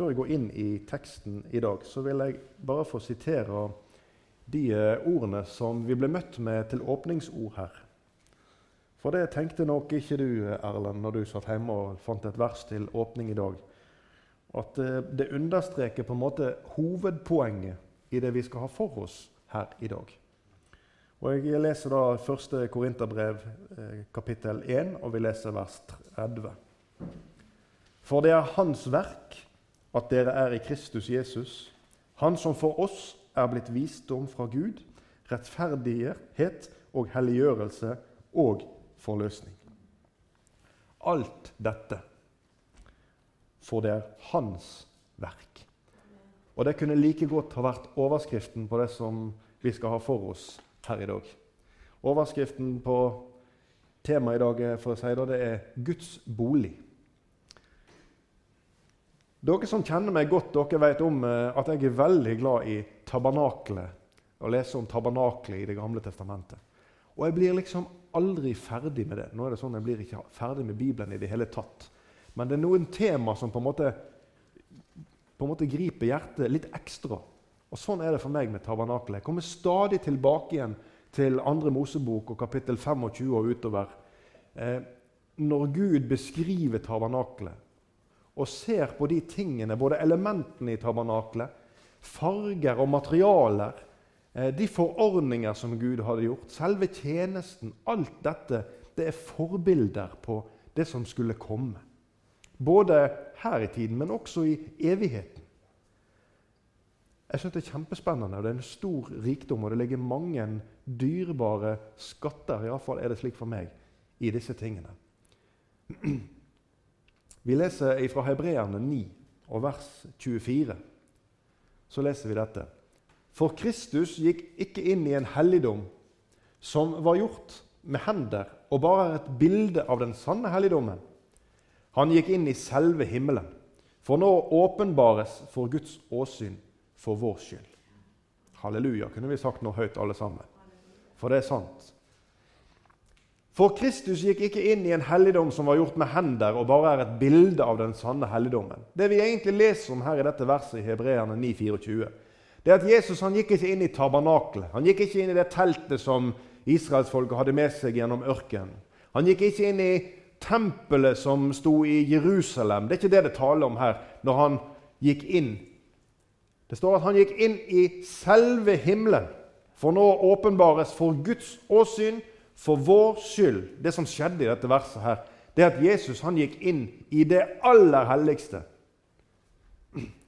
Før jeg går inn i teksten i dag, så vil jeg bare få sitere de eh, ordene som vi ble møtt med til åpningsord her. For det tenkte nok ikke du, Erlend, når du satt hjemme og fant et vers til åpning i dag. At eh, det understreker på en måte hovedpoenget i det vi skal ha for oss her i dag. Og Jeg leser da første Korinterbrev, eh, kapittel 1, og vi leser vers 30. For det er Hans verk at dere er i Kristus Jesus, Han som for oss er blitt visdom fra Gud, rettferdighet og helliggjørelse og forløsning. Alt dette, for det er Hans verk. Og Det kunne like godt ha vært overskriften på det som vi skal ha for oss her i dag. Overskriften på temaet i dag for å si det, det er Guds bolig. Dere som kjenner meg godt, dere vet om eh, at jeg er veldig glad i tabernaklet. Å lese om tabernaklet i Det gamle testamentet. Og jeg blir liksom aldri ferdig med det. Nå er det sånn Jeg blir ikke ferdig med Bibelen i det hele tatt. Men det er noen tema som på en måte, på en måte griper hjertet litt ekstra. Og Sånn er det for meg med tabernaklet. Jeg kommer stadig tilbake igjen til andre Mosebok og kapittel 25 og utover. Eh, når Gud beskriver tabernaklet og ser på de tingene, både elementene i tabernaklet, farger og materialer, eh, de forordninger som Gud hadde gjort, selve tjenesten Alt dette det er forbilder på det som skulle komme. Både her i tiden, men også i evigheten. Jeg syns Det er kjempespennende, og det er en stor rikdom, og det ligger mange dyrebare skatter iallfall er det slik for meg, i disse tingene. Vi leser fra Hebreerne 9 og vers 24. Så leser vi dette. For Kristus gikk ikke inn i en helligdom som var gjort med hender, og bare er et bilde av den sanne helligdommen. Han gikk inn i selve himmelen, for nå åpenbares for Guds åsyn for vår skyld. Halleluja, kunne vi sagt noe høyt alle sammen. For det er sant. For Kristus gikk ikke inn i en helligdom som var gjort med hender, og bare er et bilde av den sanne helligdommen. Det vi egentlig leser om her i dette verset i Hebreerne 9,24, det er at Jesus han gikk ikke inn i tabernaklet. Han gikk ikke inn i det teltet som israelsfolket hadde med seg gjennom ørkenen. Han gikk ikke inn i tempelet som sto i Jerusalem. Det er ikke det det taler om her når han gikk inn. Det står at han gikk inn i selve himmelen. For nå åpenbares for Guds åsyn for vår skyld, det som skjedde i dette verset, her, det er at Jesus han gikk inn i det aller helligste.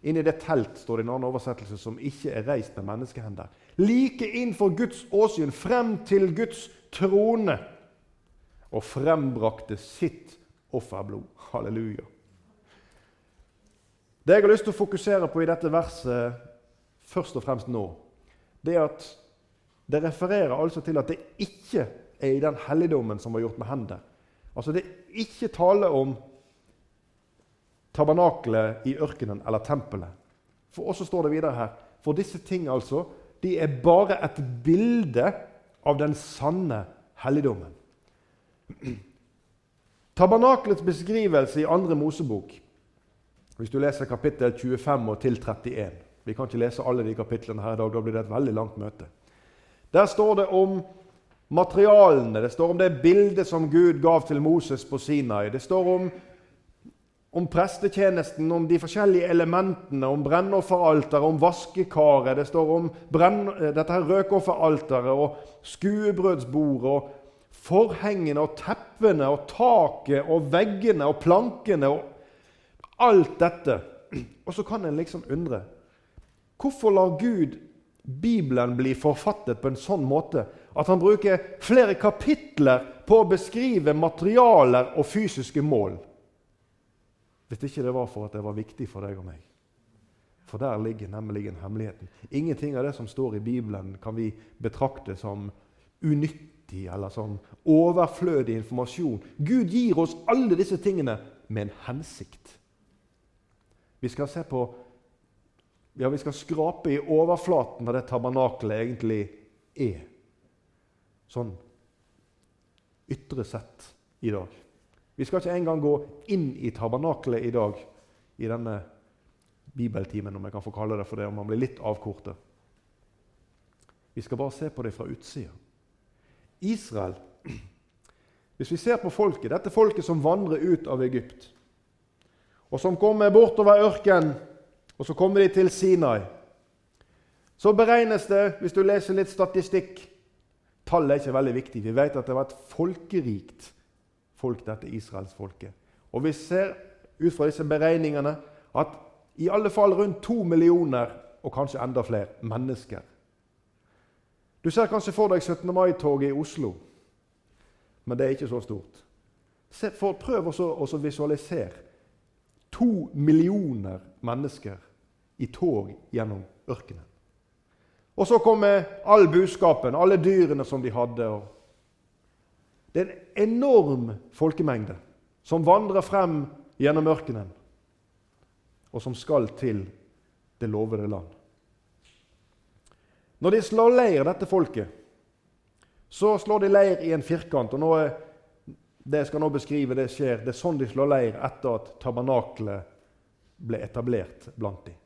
Inn i det telt, står det i en annen oversettelse, som ikke er reist med menneskehender. Like inn for Guds åsyn, frem til Guds trone, og frembrakte sitt offerblod. Halleluja. Det jeg har lyst til å fokusere på i dette verset først og fremst nå, det er at det refererer altså til at det ikke er i den helligdommen som var gjort med hender. Altså Det er ikke tale om tabernaklet i ørkenen eller tempelet. For også står det videre her For disse ting altså, de er bare et bilde av den sanne helligdommen. Tabernaklets beskrivelse i andre Mosebok, hvis du leser kapittel 25 og til 31 Vi kan ikke lese alle de kapitlene her i dag, da blir det et veldig langt møte. Der står det om materialene. Det står om det bildet som Gud gav til Moses på Sinai. Det står om, om prestetjenesten, om de forskjellige elementene, om brennofferalteret, om vaskekaret. Det står om brenn, dette her røkofferalteret og skuebrødsbordet og forhengene og teppene og taket og veggene og plankene og alt dette. Og så kan en liksom undre Hvorfor lar Gud Bibelen blir forfattet på en sånn måte at han bruker flere kapitler på å beskrive materialer og fysiske mål. Hvis ikke det var for at det var viktig for deg og meg. For der ligger nemlig hemmeligheten. Ingenting av det som står i Bibelen, kan vi betrakte som unyttig eller som overflødig informasjon. Gud gir oss alle disse tingene med en hensikt. Vi skal se på ja, vi skal skrape i overflaten av det tabernakelet egentlig er sånn ytre sett i dag. Vi skal ikke engang gå inn i tabernakelet i dag, i denne bibeltimen, om jeg kan få kalle det for det, om man blir litt avkortet. Vi skal bare se på det fra utsida. Israel Hvis vi ser på folket, dette folket som vandrer ut av Egypt, og som kommer bortover ørkenen, og så kommer de til Sinai, så beregnes det, hvis du leser litt statistikk Tallet er ikke veldig viktig. Vi vet at det var et folkerikt folk, dette israelsfolket. Og vi ser ut fra disse beregningene at i alle fall rundt to millioner, og kanskje enda flere, mennesker. Du ser kanskje for deg 17. mai-toget i Oslo, men det er ikke så stort. Se, for, prøv å visualisere to millioner mennesker i tog gjennom ørkenen. Og så kommer all buskapen, alle dyrene som de hadde. Det er en enorm folkemengde som vandrer frem gjennom ørkenen og som skal til det lovede land. Når de slår leir, dette folket, så slår de leir i en firkant. og nå er, Det jeg skal nå beskrive, det skjer. Det er sånn de slår leir etter at tabernaklet ble etablert blant dem.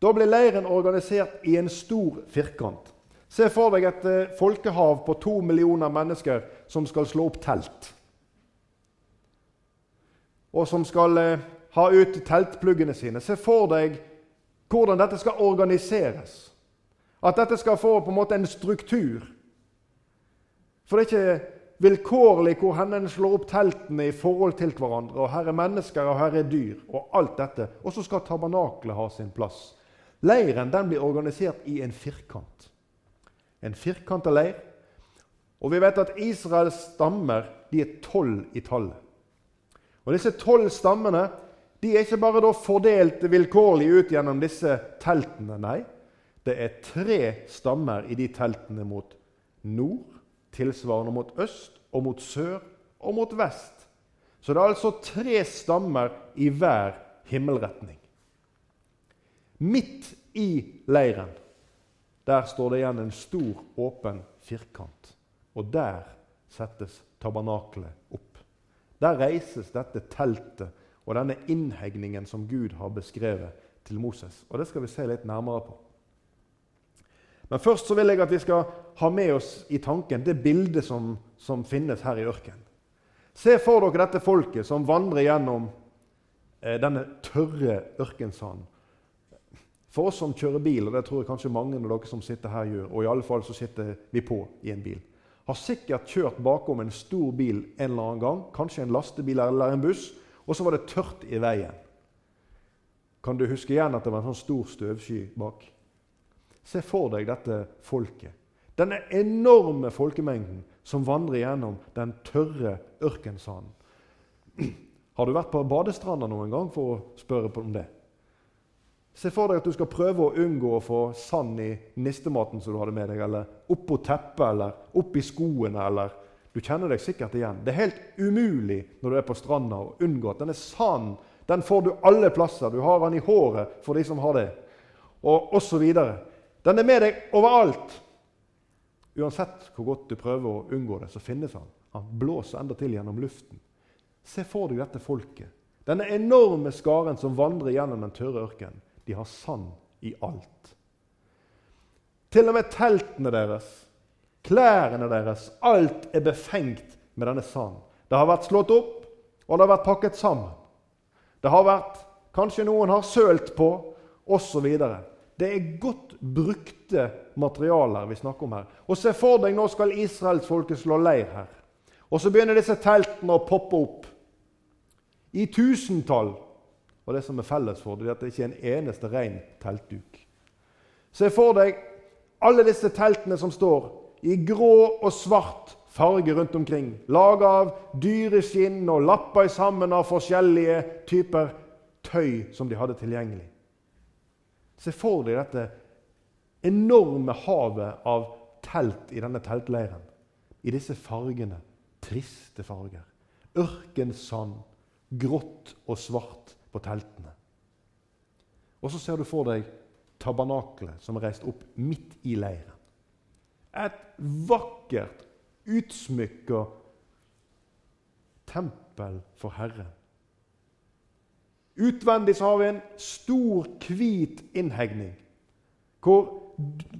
Da ble leiren organisert i en stor firkant. Se for deg et eh, folkehav på to millioner mennesker som skal slå opp telt. Og som skal eh, ha ut teltpluggene sine. Se for deg hvordan dette skal organiseres. At dette skal få på en måte en struktur. For det er ikke vilkårlig hvor en slår opp teltene i forhold til hverandre. og Her er mennesker, og her er dyr, og alt dette. Og så skal tabernaklet ha sin plass. Leiren den blir organisert i en firkant. En firkanta leir. Og vi vet at Israels stammer de er tolv i tallet. Og Disse tolv stammene de er ikke bare fordelt vilkårlig ut gjennom disse teltene. Nei, det er tre stammer i de teltene mot nord, tilsvarende mot øst, og mot sør og mot vest. Så det er altså tre stammer i hver himmelretning. Midt i leiren der står det igjen en stor, åpen firkant. Og der settes tabernaklet opp. Der reises dette teltet og denne innhegningen som Gud har beskrevet til Moses. Og Det skal vi se litt nærmere på. Men først så vil jeg at vi skal ha med oss i tanken det bildet som, som finnes her i ørkenen. Se for dere dette folket som vandrer gjennom eh, denne tørre ørkensanden. For oss som kjører bil, og det tror jeg kanskje mange av dere som sitter her gjør, og i alle fall så sitter vi på i en bil, har sikkert kjørt bakom en stor bil en eller annen gang, kanskje en lastebil eller en buss, og så var det tørt i veien. Kan du huske igjen at det var en sånn stor støvsky bak? Se for deg dette folket. Denne enorme folkemengden som vandrer gjennom den tørre ørkensanden. Har du vært på badestranda noen gang for å spørre om det? Se for deg at du skal prøve å unngå å få sand i nistematen som du hadde med deg, eller oppå teppet, eller oppi skoene, eller du kjenner deg sikkert igjen. Det er helt umulig når du er på stranda å unngå at denne sanden den får du alle plasser. Du har den i håret for de som har det, og osv. Den er med deg overalt. Uansett hvor godt du prøver å unngå det, så finnes han. Han blåser endatil gjennom luften. Se for deg dette folket. Denne enorme skaren som vandrer gjennom den tørre ørkenen. De har sand i alt. Til og med teltene deres Klærne deres, alt er befengt med denne sanden. Det har vært slått opp, og det har vært pakket sammen. Det har vært Kanskje noen har sølt på, osv. Det er godt brukte materialer vi snakker om her. Og se for deg, nå skal israelsfolket slå leir her. Og så begynner disse teltene å poppe opp. I tusentall. Og det som er felles for det, er at det ikke er en eneste ren teltduk. Se for deg alle disse teltene som står i grå og svart farge rundt omkring. Laga av dyreskinn og lappa sammen av forskjellige typer tøy som de hadde tilgjengelig. Se for deg dette enorme havet av telt i denne teltleiren. I disse fargene. Triste farger. Ørkensand, grått og svart på teltene. Og så ser du for deg tabernaklet som er reist opp midt i leiren. Et vakkert, utsmykka tempel for Herren. Utvendig så har vi en stor, hvit innhegning, hvor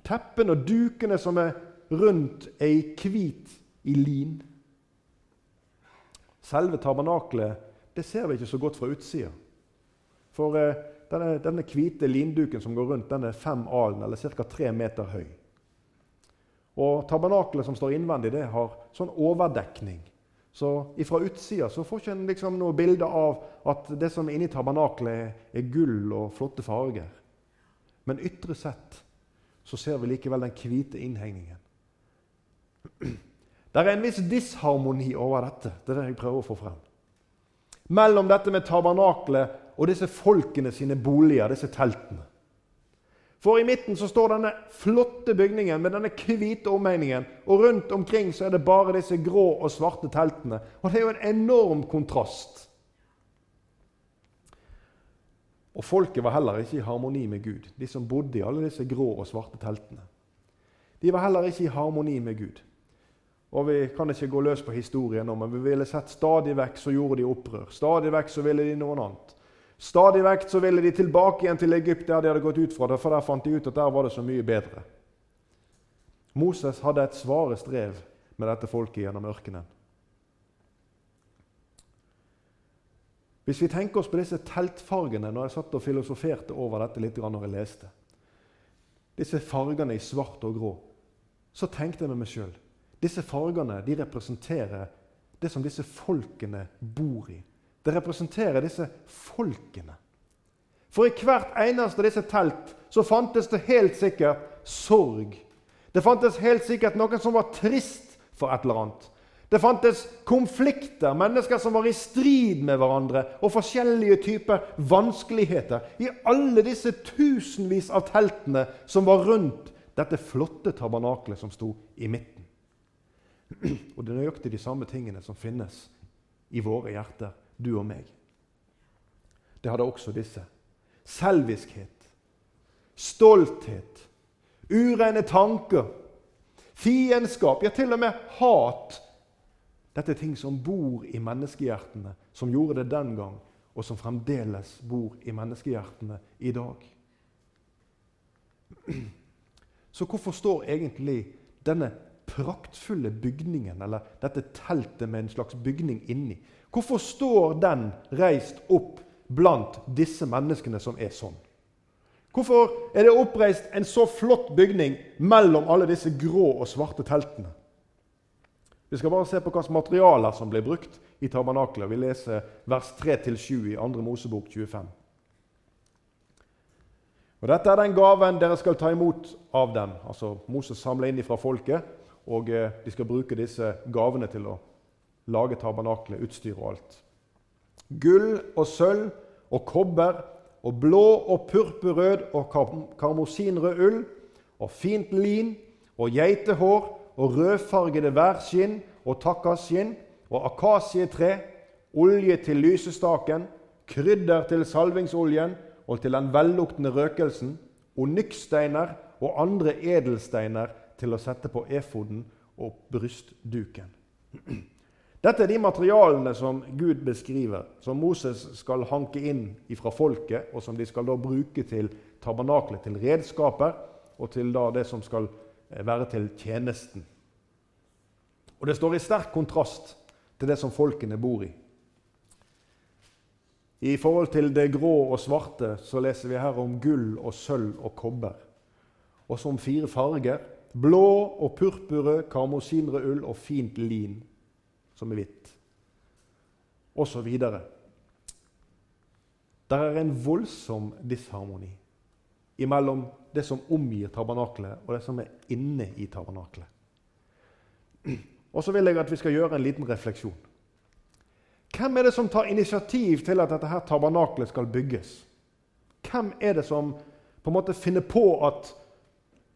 teppene og dukene som er rundt, er i hvit i lin. Selve tabernaklet det ser vi ikke så godt fra utsida. For eh, denne, denne hvite linduken som går rundt, den er fem alen, eller ca. tre meter høy. Og Tabernaklet som står innvendig, det har sånn overdekning. Så fra utsida så får ikke en liksom noe bilde av at det som er inni tabernaklet, er gull og flotte farger. Men ytre sett så ser vi likevel den hvite innhegningen. Det er en viss disharmoni over dette. Det er det jeg prøver å få frem. Mellom dette med tabernaklet og disse folkene sine boliger, disse teltene. For i midten så står denne flotte bygningen med denne hvite omhegningen. Og rundt omkring så er det bare disse grå og svarte teltene. Og det er jo en enorm kontrast. Og folket var heller ikke i harmoni med Gud, de som bodde i alle disse grå og svarte teltene. De var heller ikke i harmoni med Gud. Og Vi kan ikke gå løs på historien nå, men vi ville sett stadig vekk så gjorde de opprør. Stadig vekk så ville de noe annet. Stadig vekk så ville de tilbake igjen til Egypt, der de hadde gått ut fra det, for der fant de ut at der var det så mye bedre. Moses hadde et svare strev med dette folket gjennom ørkenen. Hvis vi tenker oss på disse teltfargene når jeg satt og filosoferte over dette litt når jeg leste, disse fargene i svart og grå, så tenkte jeg med meg sjøl disse fargene de representerer det som disse folkene bor i. Det representerer disse folkene. For i hvert eneste av disse telt så fantes det helt sikkert sorg. Det fantes helt sikkert noen som var trist for et eller annet. Det fantes konflikter, mennesker som var i strid med hverandre, og forskjellige typer vanskeligheter i alle disse tusenvis av teltene som var rundt dette flotte tabernaklet som sto i midten. Og det er nøyaktig de samme tingene som finnes i våre hjerter du og meg. Det hadde også disse. Selviskhet, stolthet, urene tanker, fiendskap, ja, til og med hat. Dette er ting som bor i menneskehjertene, som gjorde det den gang, og som fremdeles bor i menneskehjertene i dag. Så hvorfor står egentlig denne praktfulle bygningen, eller dette teltet med en slags bygning inni, Hvorfor står den reist opp blant disse menneskene som er sånn? Hvorfor er det oppreist en så flott bygning mellom alle disse grå og svarte teltene? Vi skal bare se på hvilke materialer som blir brukt i tabernaklet. Vi leser vers 3-7 i 2. Mosebok 25. Og Dette er den gaven dere skal ta imot av dem. Altså Moses samla inn fra folket, og eh, de skal bruke disse gavene til å lage tabernaklet, utstyr og alt. Gull og sølv og kobber og blå og purpurrød og karmosinrød ull og fint lin og geitehår og rødfargede værskinn og takkaskinn og akasietre, olje til lysestaken, krydder til salvingsoljen og til den velluktende røkelsen, onykssteiner og andre edelsteiner til å sette på efoden og brystduken. Dette er de materialene som Gud beskriver, som Moses skal hanke inn fra folket, og som de skal da bruke til tabernaklet, til redskaper, og til det som skal eh, være til tjenesten. Og Det står i sterk kontrast til det som folkene bor i. I forhold til det grå og svarte så leser vi her om gull og sølv og kobber. Og som fire farger blå og purpurrød, karmosinrød ull og fint lin som er hvitt, osv. Det er en voldsom disharmoni imellom det som omgir tabernaklet, og det som er inne i tabernaklet. Og så vil jeg at vi skal gjøre en liten refleksjon. Hvem er det som tar initiativ til at dette her tabernaklet skal bygges? Hvem er det som på en måte finner på at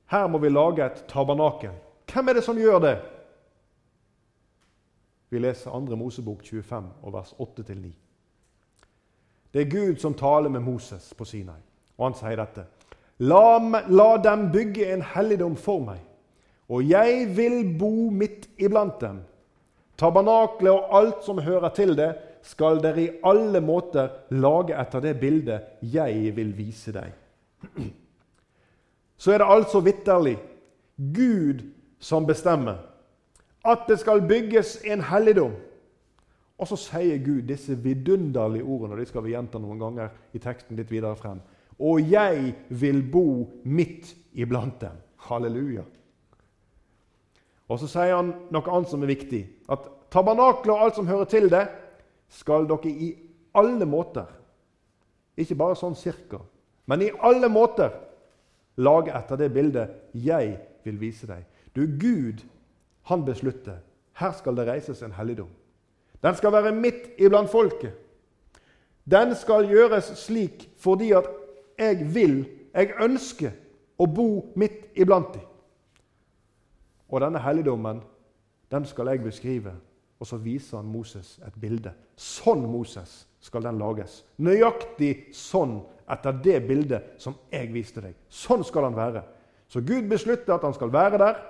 her må vi lage et tabernakel? Hvem er det som gjør det? Vi leser 2. Mosebok 25, og vers 8-9. Det er Gud som taler med Moses på Sinai, og han sier dette. La, la dem bygge en helligdom for meg, og jeg vil bo midt iblant dem. Tabernaklet og alt som hører til det, skal dere i alle måter lage etter det bildet jeg vil vise deg. Så er det altså vitterlig Gud som bestemmer at det skal bygges en helligdom. Og så sier Gud disse vidunderlige ordene, og de skal vi gjenta noen ganger i teksten litt videre frem. Og jeg vil bo midt iblant dem. Halleluja. Og så sier han noe annet som er viktig. At tabernaklet og alt som hører til det, skal dere i alle måter, ikke bare sånn cirka, men i alle måter lage etter det bildet jeg vil vise deg. Du, Gud, han beslutter. Her skal det reises en helligdom. Den skal være midt iblant folket. Den skal gjøres slik fordi at jeg vil, jeg ønsker, å bo midt iblant dem. Og denne helligdommen den skal jeg beskrive. Og så viser han Moses et bilde. Sånn, Moses, skal den lages. Nøyaktig sånn etter det bildet som jeg viste deg. Sånn skal han være. Så Gud beslutter at han skal være der.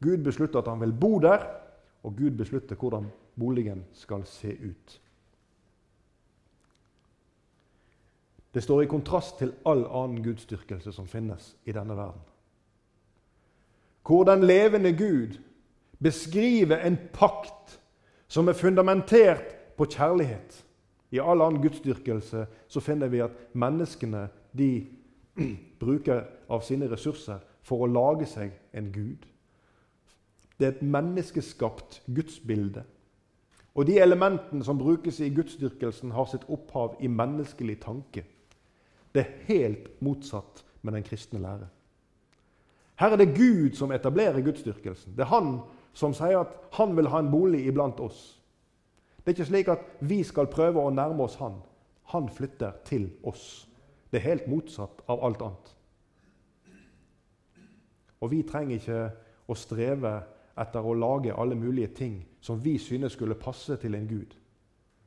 Gud beslutter at han vil bo der. Og Gud beslutter hvordan boligen skal se ut. Det står i kontrast til all annen gudsdyrkelse som finnes i denne verden hvor den levende Gud beskriver en pakt som er fundamentert på kjærlighet. I all annen gudsdyrkelse så finner vi at menneskene de bruker av sine ressurser for å lage seg en gud. Det er et menneskeskapt gudsbilde. Og de elementene som brukes i gudsdyrkelsen, har sitt opphav i menneskelig tanke. Det er helt motsatt med den kristne lære. Her er det Gud som etablerer gudsdyrkelsen. Det er han som sier at han vil ha en bolig iblant oss. Det er ikke slik at vi skal prøve å nærme oss han. Han flytter til oss. Det er helt motsatt av alt annet. Og vi trenger ikke å streve etter å lage alle mulige ting som vi synes skulle passe til en gud,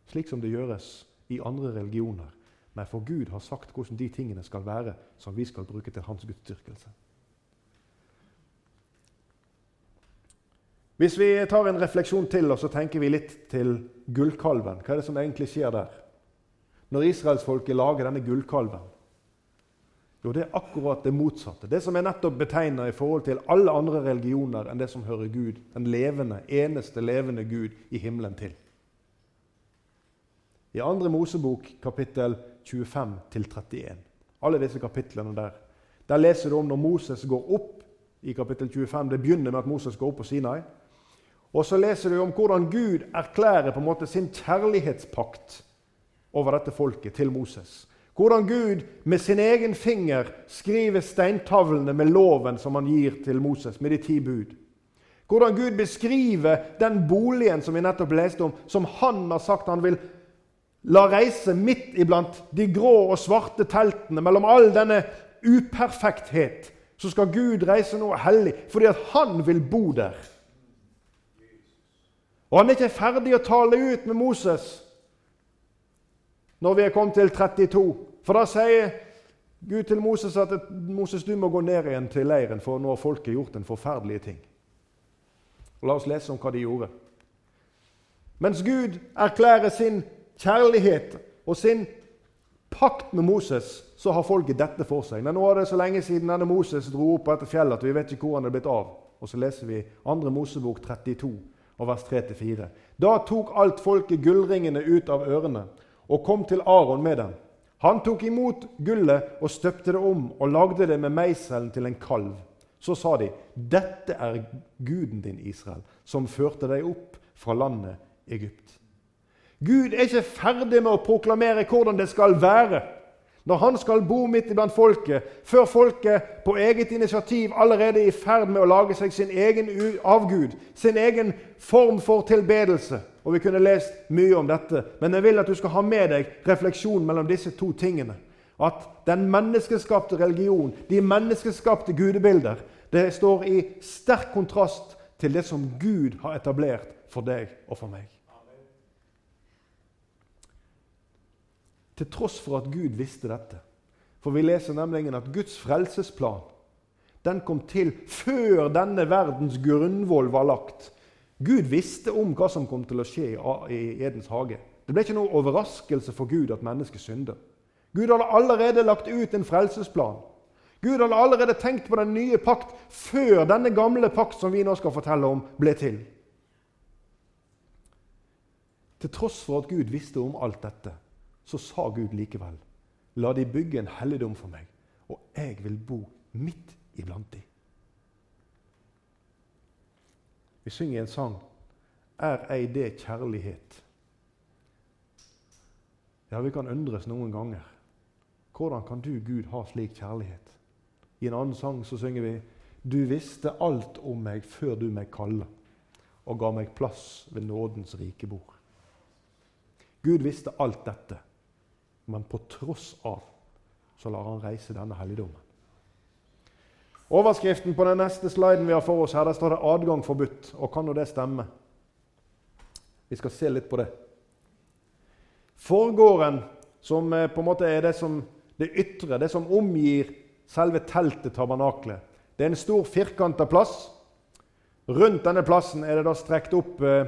slik som det gjøres i andre religioner. Men for Gud har sagt hvordan de tingene skal være som vi skal bruke til hans gudsdyrkelse. Hvis vi tar en refleksjon til og så tenker vi litt til gullkalven, hva er det som egentlig skjer der? Når israelsfolket lager denne gullkalven? Jo, det er akkurat det motsatte. Det som er nettopp betegna i forhold til alle andre religioner enn det som hører Gud, den levende, eneste levende Gud i himmelen til. I 2. Mosebok kapittel 25-31, alle disse kapitlene der, der leser du om når Moses går opp i kapittel 25. Det begynner med at Moses går opp på Sinai. Og så leser du om hvordan Gud erklærer på en måte sin kjærlighetspakt over dette folket til Moses. Hvordan Gud med sin egen finger skriver steintavlene med loven som han gir til Moses, med de ti bud. Hvordan Gud beskriver den boligen som vi nettopp leste om, som han har sagt han vil la reise midt iblant de grå og svarte teltene, mellom all denne uperfekthet. Så skal Gud reise noe hellig, fordi at han vil bo der. Og han er ikke ferdig å tale ut med Moses når vi er kommet til 32. For da sier Gud til Moses at Moses, du må gå ned igjen til leiren, for nå har folket gjort en forferdelig ting. Og La oss lese om hva de gjorde. Mens Gud erklærer sin kjærlighet og sin pakt med Moses, så har folket dette for seg. Men nå er det så lenge siden denne Moses dro opp dette fjellet at vi vet ikke hvor han er blitt av. Og så leser vi 2. Mosebok 32 og vers 3-4. Da tok alt folket gullringene ut av ørene og kom til Aron med dem. Han tok imot gullet og støpte det om og lagde det med meiselen til en kalv. Så sa de, 'Dette er guden din, Israel, som førte deg opp fra landet Egypt.' Gud er ikke ferdig med å proklamere hvordan det skal være når han skal bo midt iblant folket, før folket på eget initiativ allerede er i ferd med å lage seg sin egen avgud, sin egen form for tilbedelse. Og Vi kunne lest mye om dette, men jeg vil at du skal ha med deg refleksjon mellom disse to tingene. At den menneskeskapte religion, de menneskeskapte gudebilder, det står i sterk kontrast til det som Gud har etablert for deg og for meg. Til tross for at Gud visste dette. For vi leser nemlig at Guds frelsesplan den kom til før denne verdens grunnvoll var lagt. Gud visste om hva som kom til å skje i Edens hage. Det ble ikke noe overraskelse for Gud at mennesket synder. Gud hadde allerede lagt ut en frelsesplan. Gud hadde allerede tenkt på den nye pakt før denne gamle pakt som vi nå skal fortelle om, ble til. Til tross for at Gud visste om alt dette, så sa Gud likevel La de bygge en helligdom for meg, og jeg vil bo midt iblant de. Vi synger en sang Er ei det kjærlighet? Ja, vi kan undres noen ganger. Hvordan kan du, Gud, ha slik kjærlighet? I en annen sang så synger vi Du visste alt om meg før du meg kalla, og ga meg plass ved nådens rike bord. Gud visste alt dette, men på tross av så lar han reise denne helligdommen. Overskriften på den neste sliden vi har for oss her, der står det 'adgang forbudt'. Og kan nå det stemme? Vi skal se litt på det. Forgården, som eh, på en måte er det, som, det ytre, det som omgir selve teltet, tabernaklet, det er en stor firkanta plass. Rundt denne plassen er det da strekt opp eh,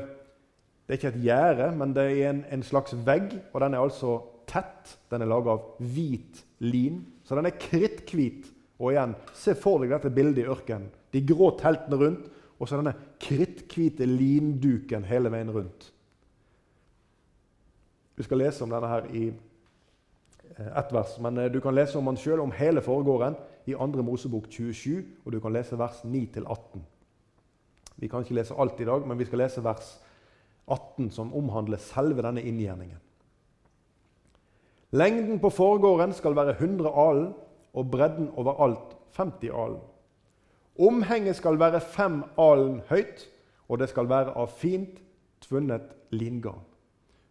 Det er ikke et gjerde, men det er en, en slags vegg, og den er altså tett. Den er laga av hvit lin, så den er kritthvit. Og igjen, Se for deg dette bildet i ørkenen. De grå teltene rundt, og så denne kritthvite linduken hele veien rundt. Vi skal lese om denne her i eh, ett vers, men eh, du kan lese om den sjøl, om hele foregården, i 2. Mosebok 27, og du kan lese vers 9-18. Vi kan ikke lese alt i dag, men vi skal lese vers 18, som omhandler selve denne inngjerningen. Lengden på forgården skal være 100 alen, og bredden overalt 50 alen. Omhenget skal være fem alen høyt, og det skal være av fint tvunnet lingarn.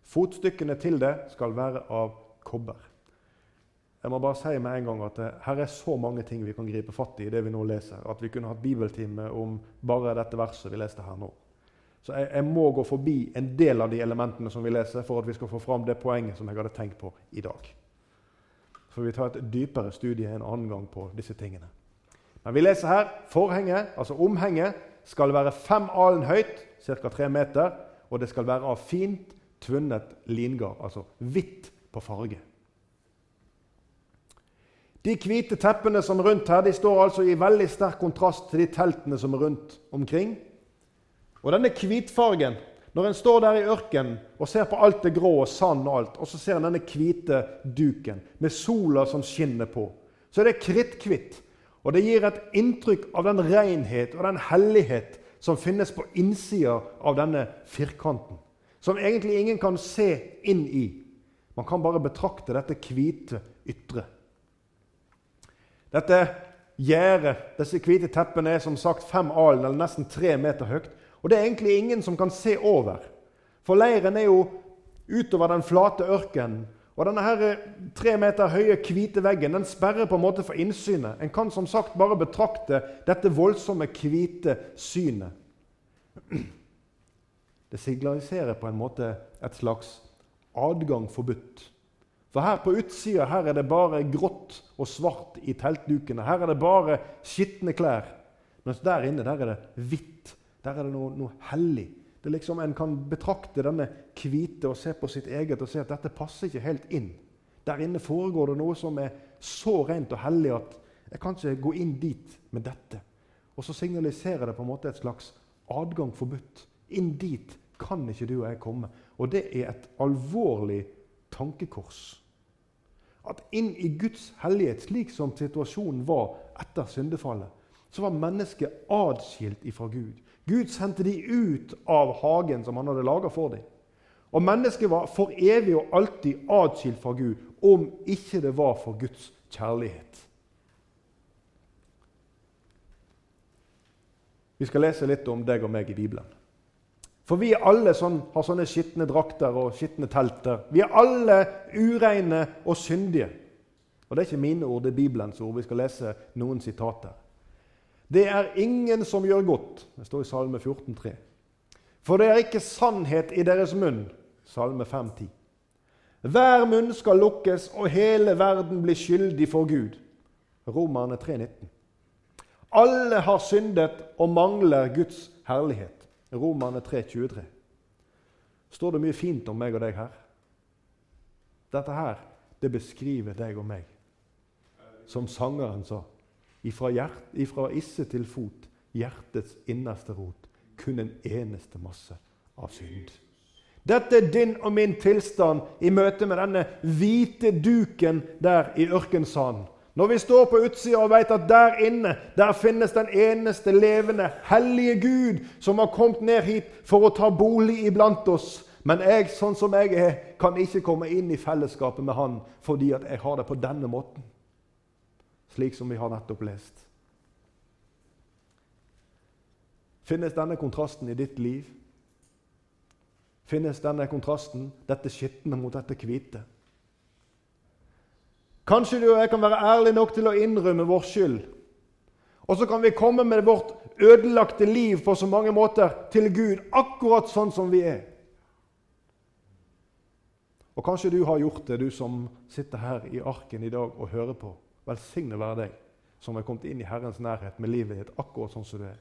Fotstykkene til det skal være av kobber. Jeg må bare si med en gang at Her er så mange ting vi kan gripe fatt i i det vi nå leser, at vi kunne hatt bibeltime om bare dette verset vi leste her nå. Så jeg, jeg, må gå forbi en del av de elementene som vi leser, for at vi skal få fram det poenget som jeg hadde tenkt på i dag. For vi tar et dypere studie en annen gang på disse tingene. Men vi leser her forhenget, altså omhenget, skal være fem alen høyt, ca. tre meter, og det skal være av fint tvunnet lingard, altså hvitt på farge. De hvite teppene som er rundt her, de står altså i veldig sterk kontrast til de teltene som er rundt omkring. Og denne hvitfargen Når en står der i ørkenen og ser på alt det grå og sand og alt, og så ser en denne hvite duken med sola som skinner på, så er det kritthvitt. Og det gir et inntrykk av den renhet og den hellighet som finnes på innsida av denne firkanten. Som egentlig ingen kan se inn i. Man kan bare betrakte dette hvite ytre. Dette gjerdet, disse hvite teppene, er som sagt fem alen, eller nesten tre meter høyt. Og det er egentlig ingen som kan se over. For leiren er jo utover den flate ørkenen. Og denne her eh, tre meter høye, hvite veggen den sperrer på en måte for innsynet. En kan som sagt bare betrakte dette voldsomme, hvite synet. Det signaliserer på en måte et slags adgang forbudt. For her på utsida her er det bare grått og svart i teltdukene. Her er det bare skitne klær. Mens der inne der er det hvitt der er det noe, noe hellig. Det er liksom En kan betrakte denne hvite og se på sitt eget og se at dette passer ikke helt inn. Der inne foregår det noe som er så rent og hellig at jeg kan ikke gå inn dit med dette. Og så signaliserer det på en måte et slags adgang forbudt. Inn dit kan ikke du og jeg komme. Og det er et alvorlig tankekors. At inn i Guds hellighet, slik som situasjonen var etter syndefallet, så var mennesket adskilt ifra Gud. Gud sendte de ut av hagen som han hadde laga for dem. Og mennesket var for evig og alltid atskilt fra Gud om ikke det var for Guds kjærlighet. Vi skal lese litt om deg og meg i Bibelen. For vi alle sånn, har sånne skitne drakter og skitne telter. Vi er alle ureine og syndige. Og Det er ikke mine ord, det er Bibelens ord. Vi skal lese noen sitater. Det er ingen som gjør godt. Det står i Salme 14, 14,3. For det er ikke sannhet i deres munn. Salme 5, 5,10. Hver munn skal lukkes, og hele verden blir skyldig for Gud. Romerne 3,19. Alle har syndet og mangler Guds herlighet. Romerne 3,23. Står det mye fint om meg og deg her? Dette her, det beskriver deg og meg. Som sangeren sa. Ifra, hjert, ifra isse til fot, hjertets innerste rot, kun en eneste masse av synd. Dette er din og min tilstand i møte med denne hvite duken der i ørkensanden. Når vi står på utsida og vet at der inne der finnes den eneste levende, hellige Gud som har kommet ned hit for å ta bolig iblant oss. Men jeg, sånn som jeg er, kan ikke komme inn i fellesskapet med Han fordi at jeg har det på denne måten. Slik som vi har nettopp lest. Finnes denne kontrasten i ditt liv? Finnes denne kontrasten, dette skitne mot dette hvite? Kanskje du og jeg kan være ærlige nok til å innrømme vår skyld. Og så kan vi komme med vårt ødelagte liv på så mange måter til Gud, akkurat sånn som vi er. Og kanskje du har gjort det, du som sitter her i arken i dag og hører på. Velsigne være deg som har kommet inn i Herrens nærhet med livet ditt akkurat sånn som du er.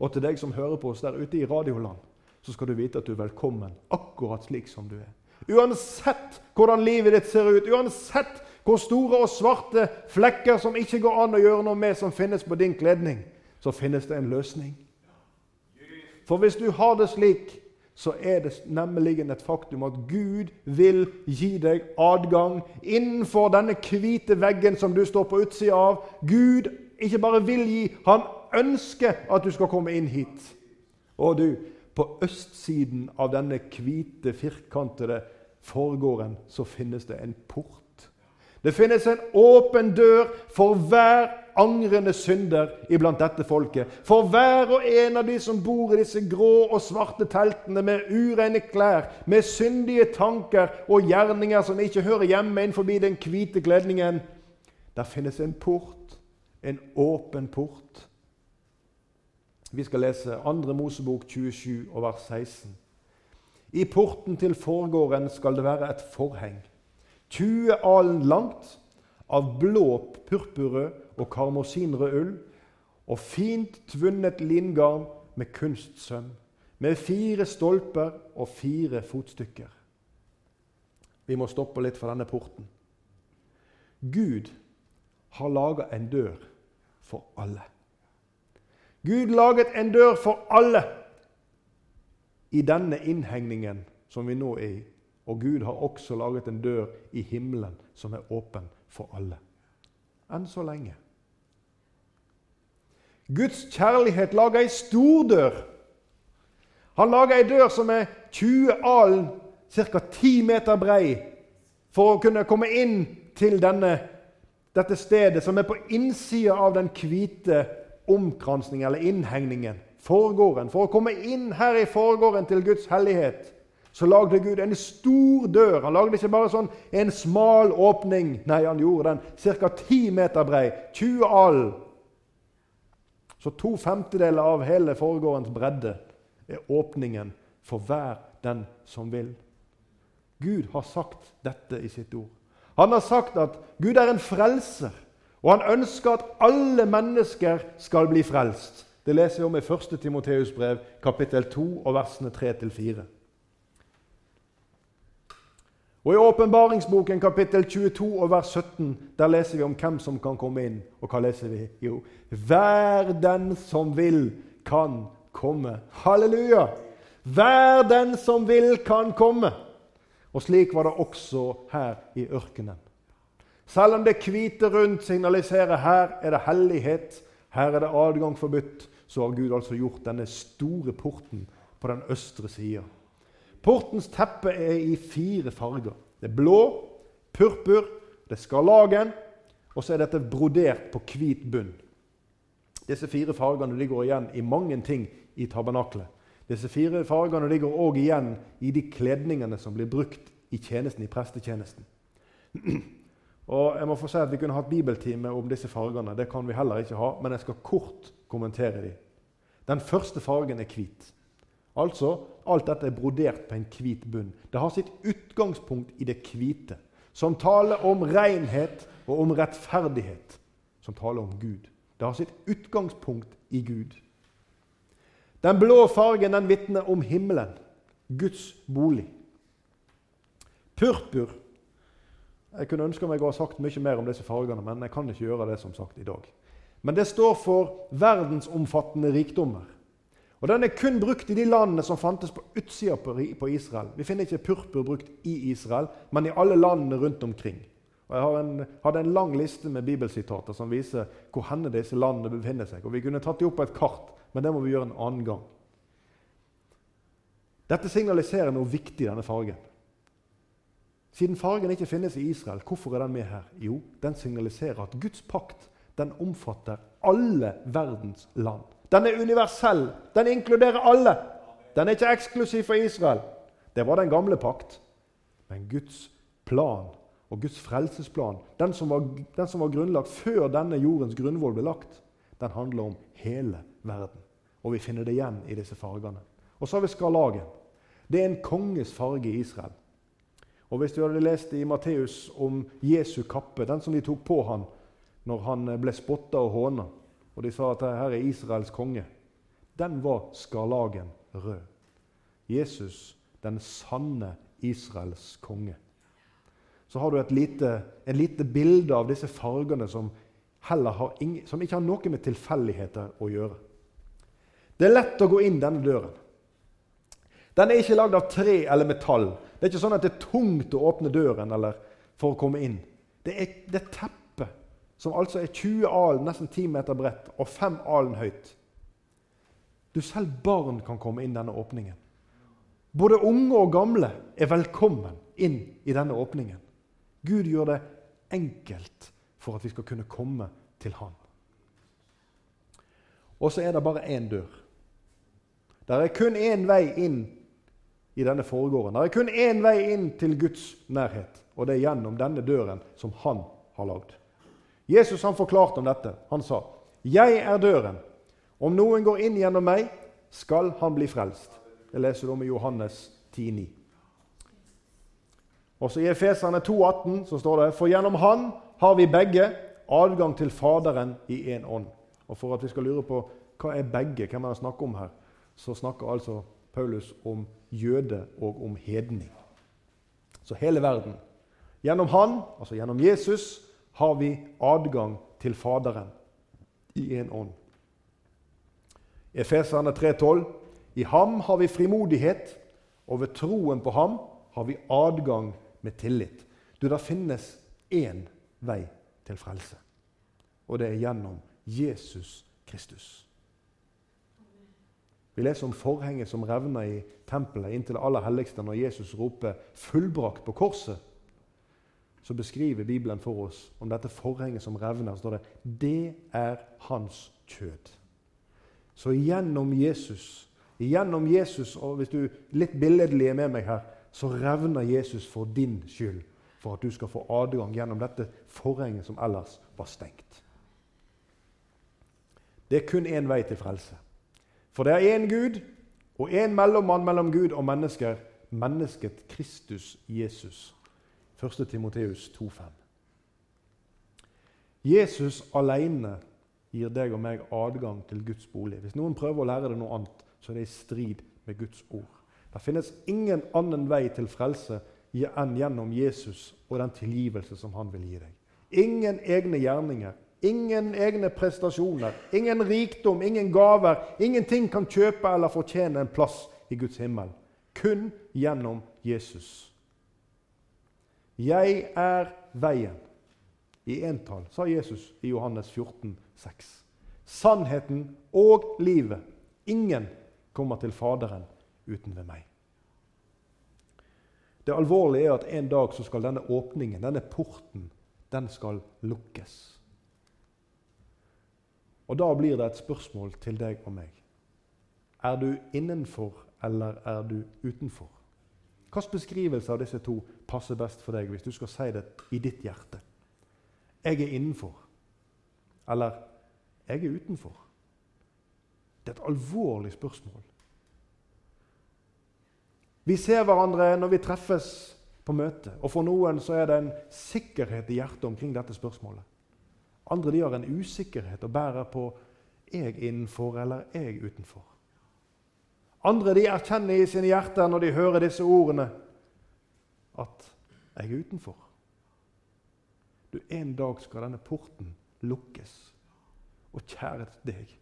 Og til deg som hører på oss der ute i radioland, så skal du vite at du er velkommen akkurat slik som du er. Uansett hvordan livet ditt ser ut, uansett hvor store og svarte flekker som ikke går an å gjøre noe med, som finnes på din kledning, så finnes det en løsning. For hvis du har det slik, så er det nemlig et faktum at Gud vil gi deg adgang innenfor denne hvite veggen som du står på utsida av. Gud ikke bare vil gi, han ønsker at du skal komme inn hit. Og du, på østsiden av denne hvite, firkantede forgården så finnes det en port. Det finnes en åpen dør for hver angrende synder iblant dette folket. For hver og en av de som bor i disse grå og svarte teltene med ureine klær, med syndige tanker og gjerninger som ikke hører hjemme innenfor den hvite kledningen. Der finnes en port, en åpen port. Vi skal lese 2. Mosebok 27 og vers 16. I porten til forgården skal det være et forheng. 20 alen langt, av blå purpurrød og karmosinrød ull, og fint tvunnet lingarn med kunstsøm, med fire stolper og fire fotstykker. Vi må stoppe litt for denne porten. Gud har laga en dør for alle. Gud laget en dør for alle i denne innhegningen som vi nå er i. Og Gud har også laget en dør i himmelen som er åpen for alle. Enn så lenge. Guds kjærlighet lager ei stor dør. Han lager ei dør som er 20 alen, ca. 10 meter brei, for å kunne komme inn til denne, dette stedet som er på innsida av den hvite omkransningen eller innhegningen, forgården. For å komme inn her i forgården til Guds hellighet, så lagde Gud en stor dør. Han lagde ikke bare sånn en smal åpning. Nei, han gjorde den ca. 10 meter brei, 20 all. Så to femtedeler av hele foregårdens bredde er åpningen for hver den som vil. Gud har sagt dette i sitt ord. Han har sagt at Gud er en frelser. Og han ønsker at alle mennesker skal bli frelst. Det leser vi om i 1. Timoteus brev, kapittel 2, og versene 3-4. Og I åpenbaringsboken kapittel 22 og vers 17 der leser vi om hvem som kan komme inn. Og hva leser vi? Jo, hver den som vil, kan komme. Halleluja! Hver den som vil, kan komme. Og slik var det også her i ørkenen. Selv om det hvite rundt signaliserer her er det hellighet, her er det adgang forbudt, så har Gud altså gjort denne store porten på den østre sida. Portens teppe er i fire farger. Det er blå, purpur, det er skarlagen, og så er dette brodert på hvit bunn. Disse fire fargene de går igjen i mange ting i tabernaklet. Disse fire fargene de går òg igjen i de kledningene som blir brukt i tjenesten, i prestetjenesten. Og jeg må få si at Vi kunne hatt bibeltime om disse fargene. Det kan vi heller ikke ha, men jeg skal kort kommentere dem. Den første fargen er hvit. Altså, Alt dette er brodert på en hvit bunn. Det har sitt utgangspunkt i det hvite, som taler om renhet og om rettferdighet, som taler om Gud. Det har sitt utgangspunkt i Gud. Den blå fargen den vitner om himmelen, Guds bolig. Purpur Jeg kunne ønske meg å ha sagt mye mer om disse fargene, men jeg kan ikke gjøre det som sagt i dag. Men det står for verdensomfattende rikdommer. Og Den er kun brukt i de landene som fantes på utsida på Israel. Vi finner ikke purpur brukt i Israel, men i alle landene rundt omkring. Og Jeg en, hadde en lang liste med bibelsitater som viser hvor henne disse landene befinner seg. Og Vi kunne tatt dem opp på et kart, men det må vi gjøre en annen gang. Dette signaliserer noe viktig, denne fargen. Siden fargen ikke finnes i Israel, hvorfor er den med her? Jo, den signaliserer at Guds pakt den omfatter alle verdens land. Den er universell. Den inkluderer alle. Den er ikke eksklusiv for Israel. Det var den gamle pakt. Men Guds plan og Guds frelsesplan, den som, var, den som var grunnlagt før denne jordens grunnvoll ble lagt, den handler om hele verden. Og vi finner det igjen i disse fargene. Og så har vi skarlagen. Det er en konges farge i Israel. Og Hvis du hadde lest i Matteus om Jesu kappe, den som de tok på han når han ble spotta og håna, og de sa at her er Israels konge, den var skarlagen rød. Jesus, den sanne Israels konge. Så har du lite, en lite bilde av disse fargene som, ingen, som ikke har noe med tilfeldigheter å gjøre. Det er lett å gå inn denne døren. Den er ikke lagd av tre eller metall. Det er ikke sånn at det er tungt å åpne døren for å komme inn. Det er, det er teppe, som altså er 20 alen, nesten 10 meter bredt, og 5 alen høyt. Du Selv barn kan komme inn denne åpningen. Både unge og gamle er velkommen inn i denne åpningen. Gud gjør det enkelt for at vi skal kunne komme til Han. Og så er det bare én dør. Det er kun én vei inn i denne foregården. Det er kun én vei inn til Guds nærhet, og det er gjennom denne døren som han har lagd. Jesus han forklarte om dette. Han sa, 'Jeg er døren. Om noen går inn gjennom meg, skal han bli frelst.' Det leser du om i Johannes 10,9. Også i Efeserne 2,18 så står det, 'For gjennom Han har vi begge adgang til Faderen i én ånd.' Og For at vi skal lure på hva er begge, hvem er det snakker om her, så snakker altså Paulus om jøde og om hedning. Så hele verden. Gjennom han, altså gjennom Jesus, har vi adgang til Faderen i en ånd. Efeserne 3,12.: I ham har vi frimodighet, og ved troen på ham har vi adgang med tillit. Du, Det finnes én vei til frelse, og det er gjennom Jesus Kristus. Vi leser om forhenget som revner i tempelet inntil det aller helligste når Jesus roper 'fullbrakt' på korset. Så beskriver Bibelen for oss om dette forhenget som revner. Står det 'Det er hans kjød'. Så gjennom Jesus, gjennom Jesus, og hvis du litt billedlig er med meg her, så revner Jesus for din skyld, for at du skal få adgang gjennom dette forhenget som ellers var stengt. Det er kun én vei til frelse. For det er én Gud og én mellommann mellom Gud og mennesker, mennesket Kristus Jesus. 1. Timoteus 2,5. Jesus alene gir deg og meg adgang til Guds bolig. Hvis noen prøver å lære deg noe annet, så er det i strid med Guds ord. Det finnes ingen annen vei til frelse enn gjennom Jesus og den tilgivelse som han vil gi deg. Ingen egne gjerninger, Ingen egne prestasjoner, ingen rikdom, ingen gaver. Ingenting kan kjøpe eller fortjene en plass i Guds himmel. Kun gjennom Jesus. Jeg er veien. I entall, sa Jesus i Johannes 14, 6. Sannheten og livet. Ingen kommer til Faderen uten ved meg. Det alvorlige er at en dag så skal denne åpningen, denne porten, den skal lukkes. Og da blir det et spørsmål til deg og meg. Er du innenfor, eller er du utenfor? Hvilken beskrivelse av disse to passer best for deg hvis du skal si det i ditt hjerte? Jeg er innenfor. Eller jeg er utenfor. Det er et alvorlig spørsmål. Vi ser hverandre når vi treffes på møte, og for noen så er det en sikkerhet i hjertet omkring dette spørsmålet. Andre de har en usikkerhet og bærer på 'jeg innenfor' eller 'jeg utenfor'. Andre de erkjenner i sine hjerter når de hører disse ordene, at 'jeg er utenfor'. Du, En dag skal denne porten lukkes. Og kjære deg,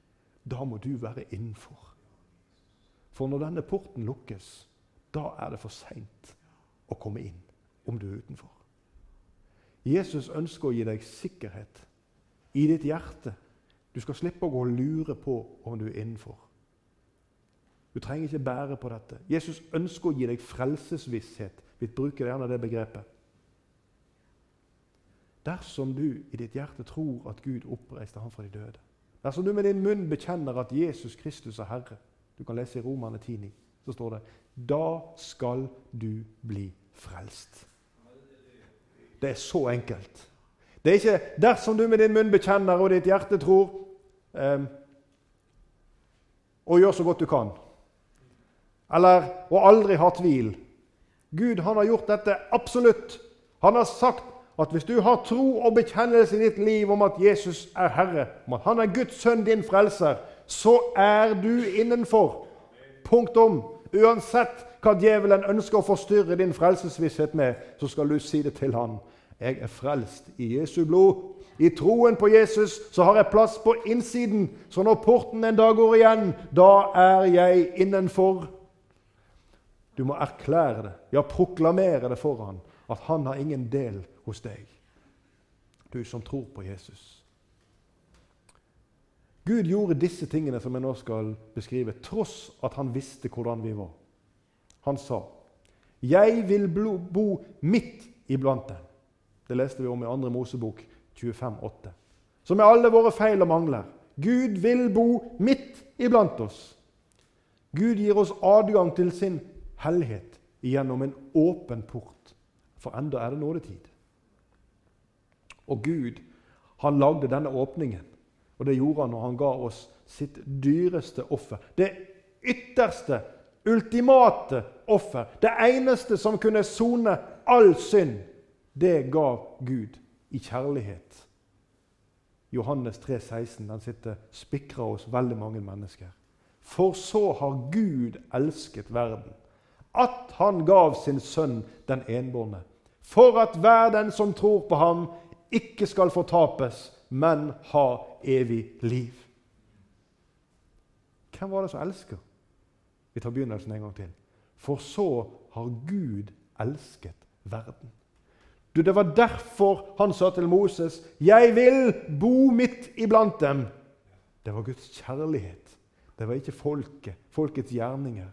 da må du være innenfor. For når denne porten lukkes, da er det for seint å komme inn om du er utenfor. Jesus ønsker å gi deg sikkerhet i ditt hjerte. Du skal slippe å gå og lure på om du er innenfor. Du trenger ikke bære på dette. Jesus ønsker å gi deg frelsesvisshet. Vi bruker gjerne det begrepet. Dersom du i ditt hjerte tror at Gud oppreiste ham fra de døde, dersom du med din munn bekjenner at Jesus Kristus er Herre Du kan lese i Romerne 10,9. Så står det Da skal du bli frelst. Det er så enkelt. Det er ikke 'dersom du med din munn bekjenner og ditt hjerte tror' um, og gjør så godt du kan. Eller å aldri ha tvil. Gud han har gjort dette absolutt. Han har sagt at hvis du har tro og bekjennelse i ditt liv om at Jesus er Herre, om at han er Guds sønn, din frelser, så er du innenfor. Punktum. Uansett hva djevelen ønsker å forstyrre din frelsesvisshet med, så skal du si det til han. Jeg er frelst i Jesu blod. I troen på Jesus så har jeg plass på innsiden, så når porten en dag går igjen, da er jeg innenfor. Du må erklære det, ja, proklamere det for han, at han har ingen del hos deg, du som tror på Jesus. Gud gjorde disse tingene som jeg nå skal beskrive, tross at han visste hvordan vi var. Han sa, 'Jeg vil bo midt iblant dem'. Det leste vi om i 2. Mosebok 25, 25,8. Så med alle våre feil og mangler Gud vil bo midt iblant oss. Gud gir oss adgang til sin hellighet gjennom en åpen port. For enda er det nådetid. Og Gud han lagde denne åpningen og det gjorde han når han ga oss sitt dyreste offer. Det ytterste, ultimate offer. Det eneste som kunne sone all synd. Det ga Gud i kjærlighet. Johannes 3, 16, den sitter spikra hos veldig mange mennesker. For så har Gud elsket verden, at han gav sin sønn den enbårne, for at hver den som tror på ham, ikke skal fortapes, men ha evig liv. Hvem var det som elsker? Vi tar begynnelsen en gang til. For så har Gud elsket verden. Du, Det var derfor han sa til Moses, 'Jeg vil bo midt iblant dem'. Det var Guds kjærlighet. Det var ikke folket, folkets gjerninger.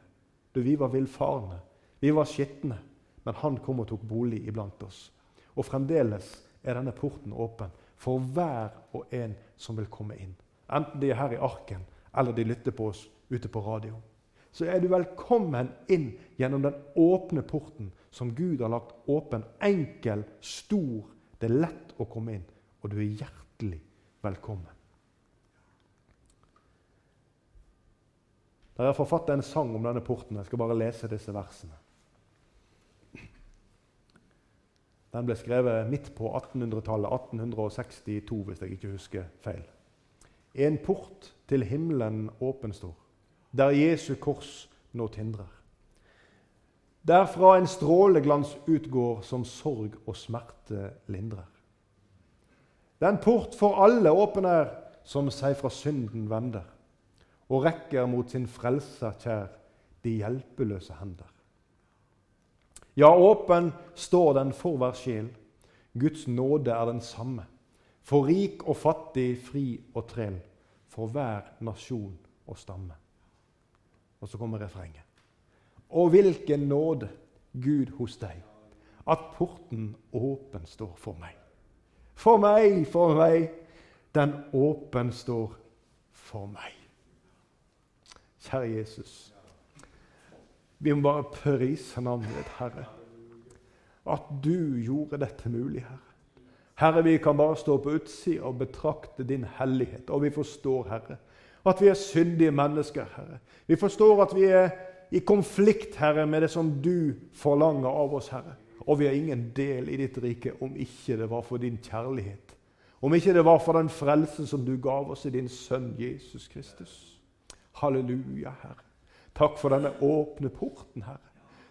Du, Vi var villfarne, vi var skitne, men han kom og tok bolig iblant oss. Og fremdeles er denne porten åpen for hver og en som vil komme inn. Enten de er her i arken, eller de lytter på oss ute på radio. Så er du velkommen inn gjennom den åpne porten som Gud har lagt åpen. Enkel, stor. Det er lett å komme inn, og du er hjertelig velkommen. Da har jeg forfattet en sang om denne porten. Jeg skal bare lese disse versene. Den ble skrevet midt på 1800-tallet, 1862, hvis jeg ikke husker feil. En port til himmelen åpen står, der Jesu kors nå tindrer. Derfra en stråleglans utgår som sorg og smerte lindrer. Den port for alle åpen er, som seg fra synden vender, og rekker mot sin frelse, kjær de hjelpeløse hender. Ja, åpen står den for hver sjel. Guds nåde er den samme. For rik og fattig, fri og trell. For hver nasjon og stamme. Og så kommer refrenget. Og hvilken nåde, Gud hos deg, at porten åpen står for meg. For meg, for meg, den åpen står for meg. Kjære Jesus. Vi må bare prise navnet ditt, Herre. At du gjorde dette mulig, Herre. Herre, vi kan bare stå på utsida og betrakte din hellighet. Og vi forstår, Herre, at vi er syndige mennesker, Herre. Vi forstår at vi er i konflikt, Herre, med det som du forlanger av oss, Herre. Og vi har ingen del i ditt rike om ikke det var for din kjærlighet. Om ikke det var for den frelsen som du gav oss i din sønn Jesus Kristus. Halleluja, Herre. Takk for denne åpne porten, Herre.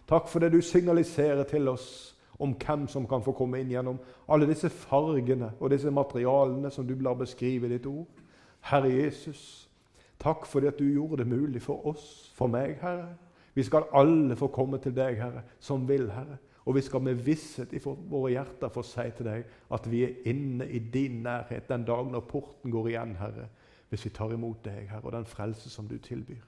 Takk for det du signaliserer til oss om hvem som kan få komme inn gjennom alle disse fargene og disse materialene som du lar beskrive i ditt ord. Herre Jesus, takk fordi at du gjorde det mulig for oss, for meg, Herre. Vi skal alle få komme til deg, Herre, som vil, Herre. Og vi skal med visshet i våre hjerter få si til deg at vi er inne i din nærhet den dagen når porten går igjen, Herre, hvis vi tar imot deg, Herre, og den frelse som du tilbyr.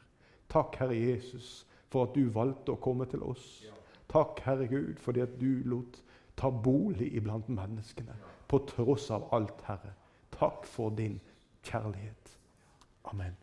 Takk, Herre Jesus, for at du valgte å komme til oss. Takk, Herre Gud, fordi at du lot ta bolig iblant menneskene på tross av alt, Herre. Takk for din kjærlighet. Amen.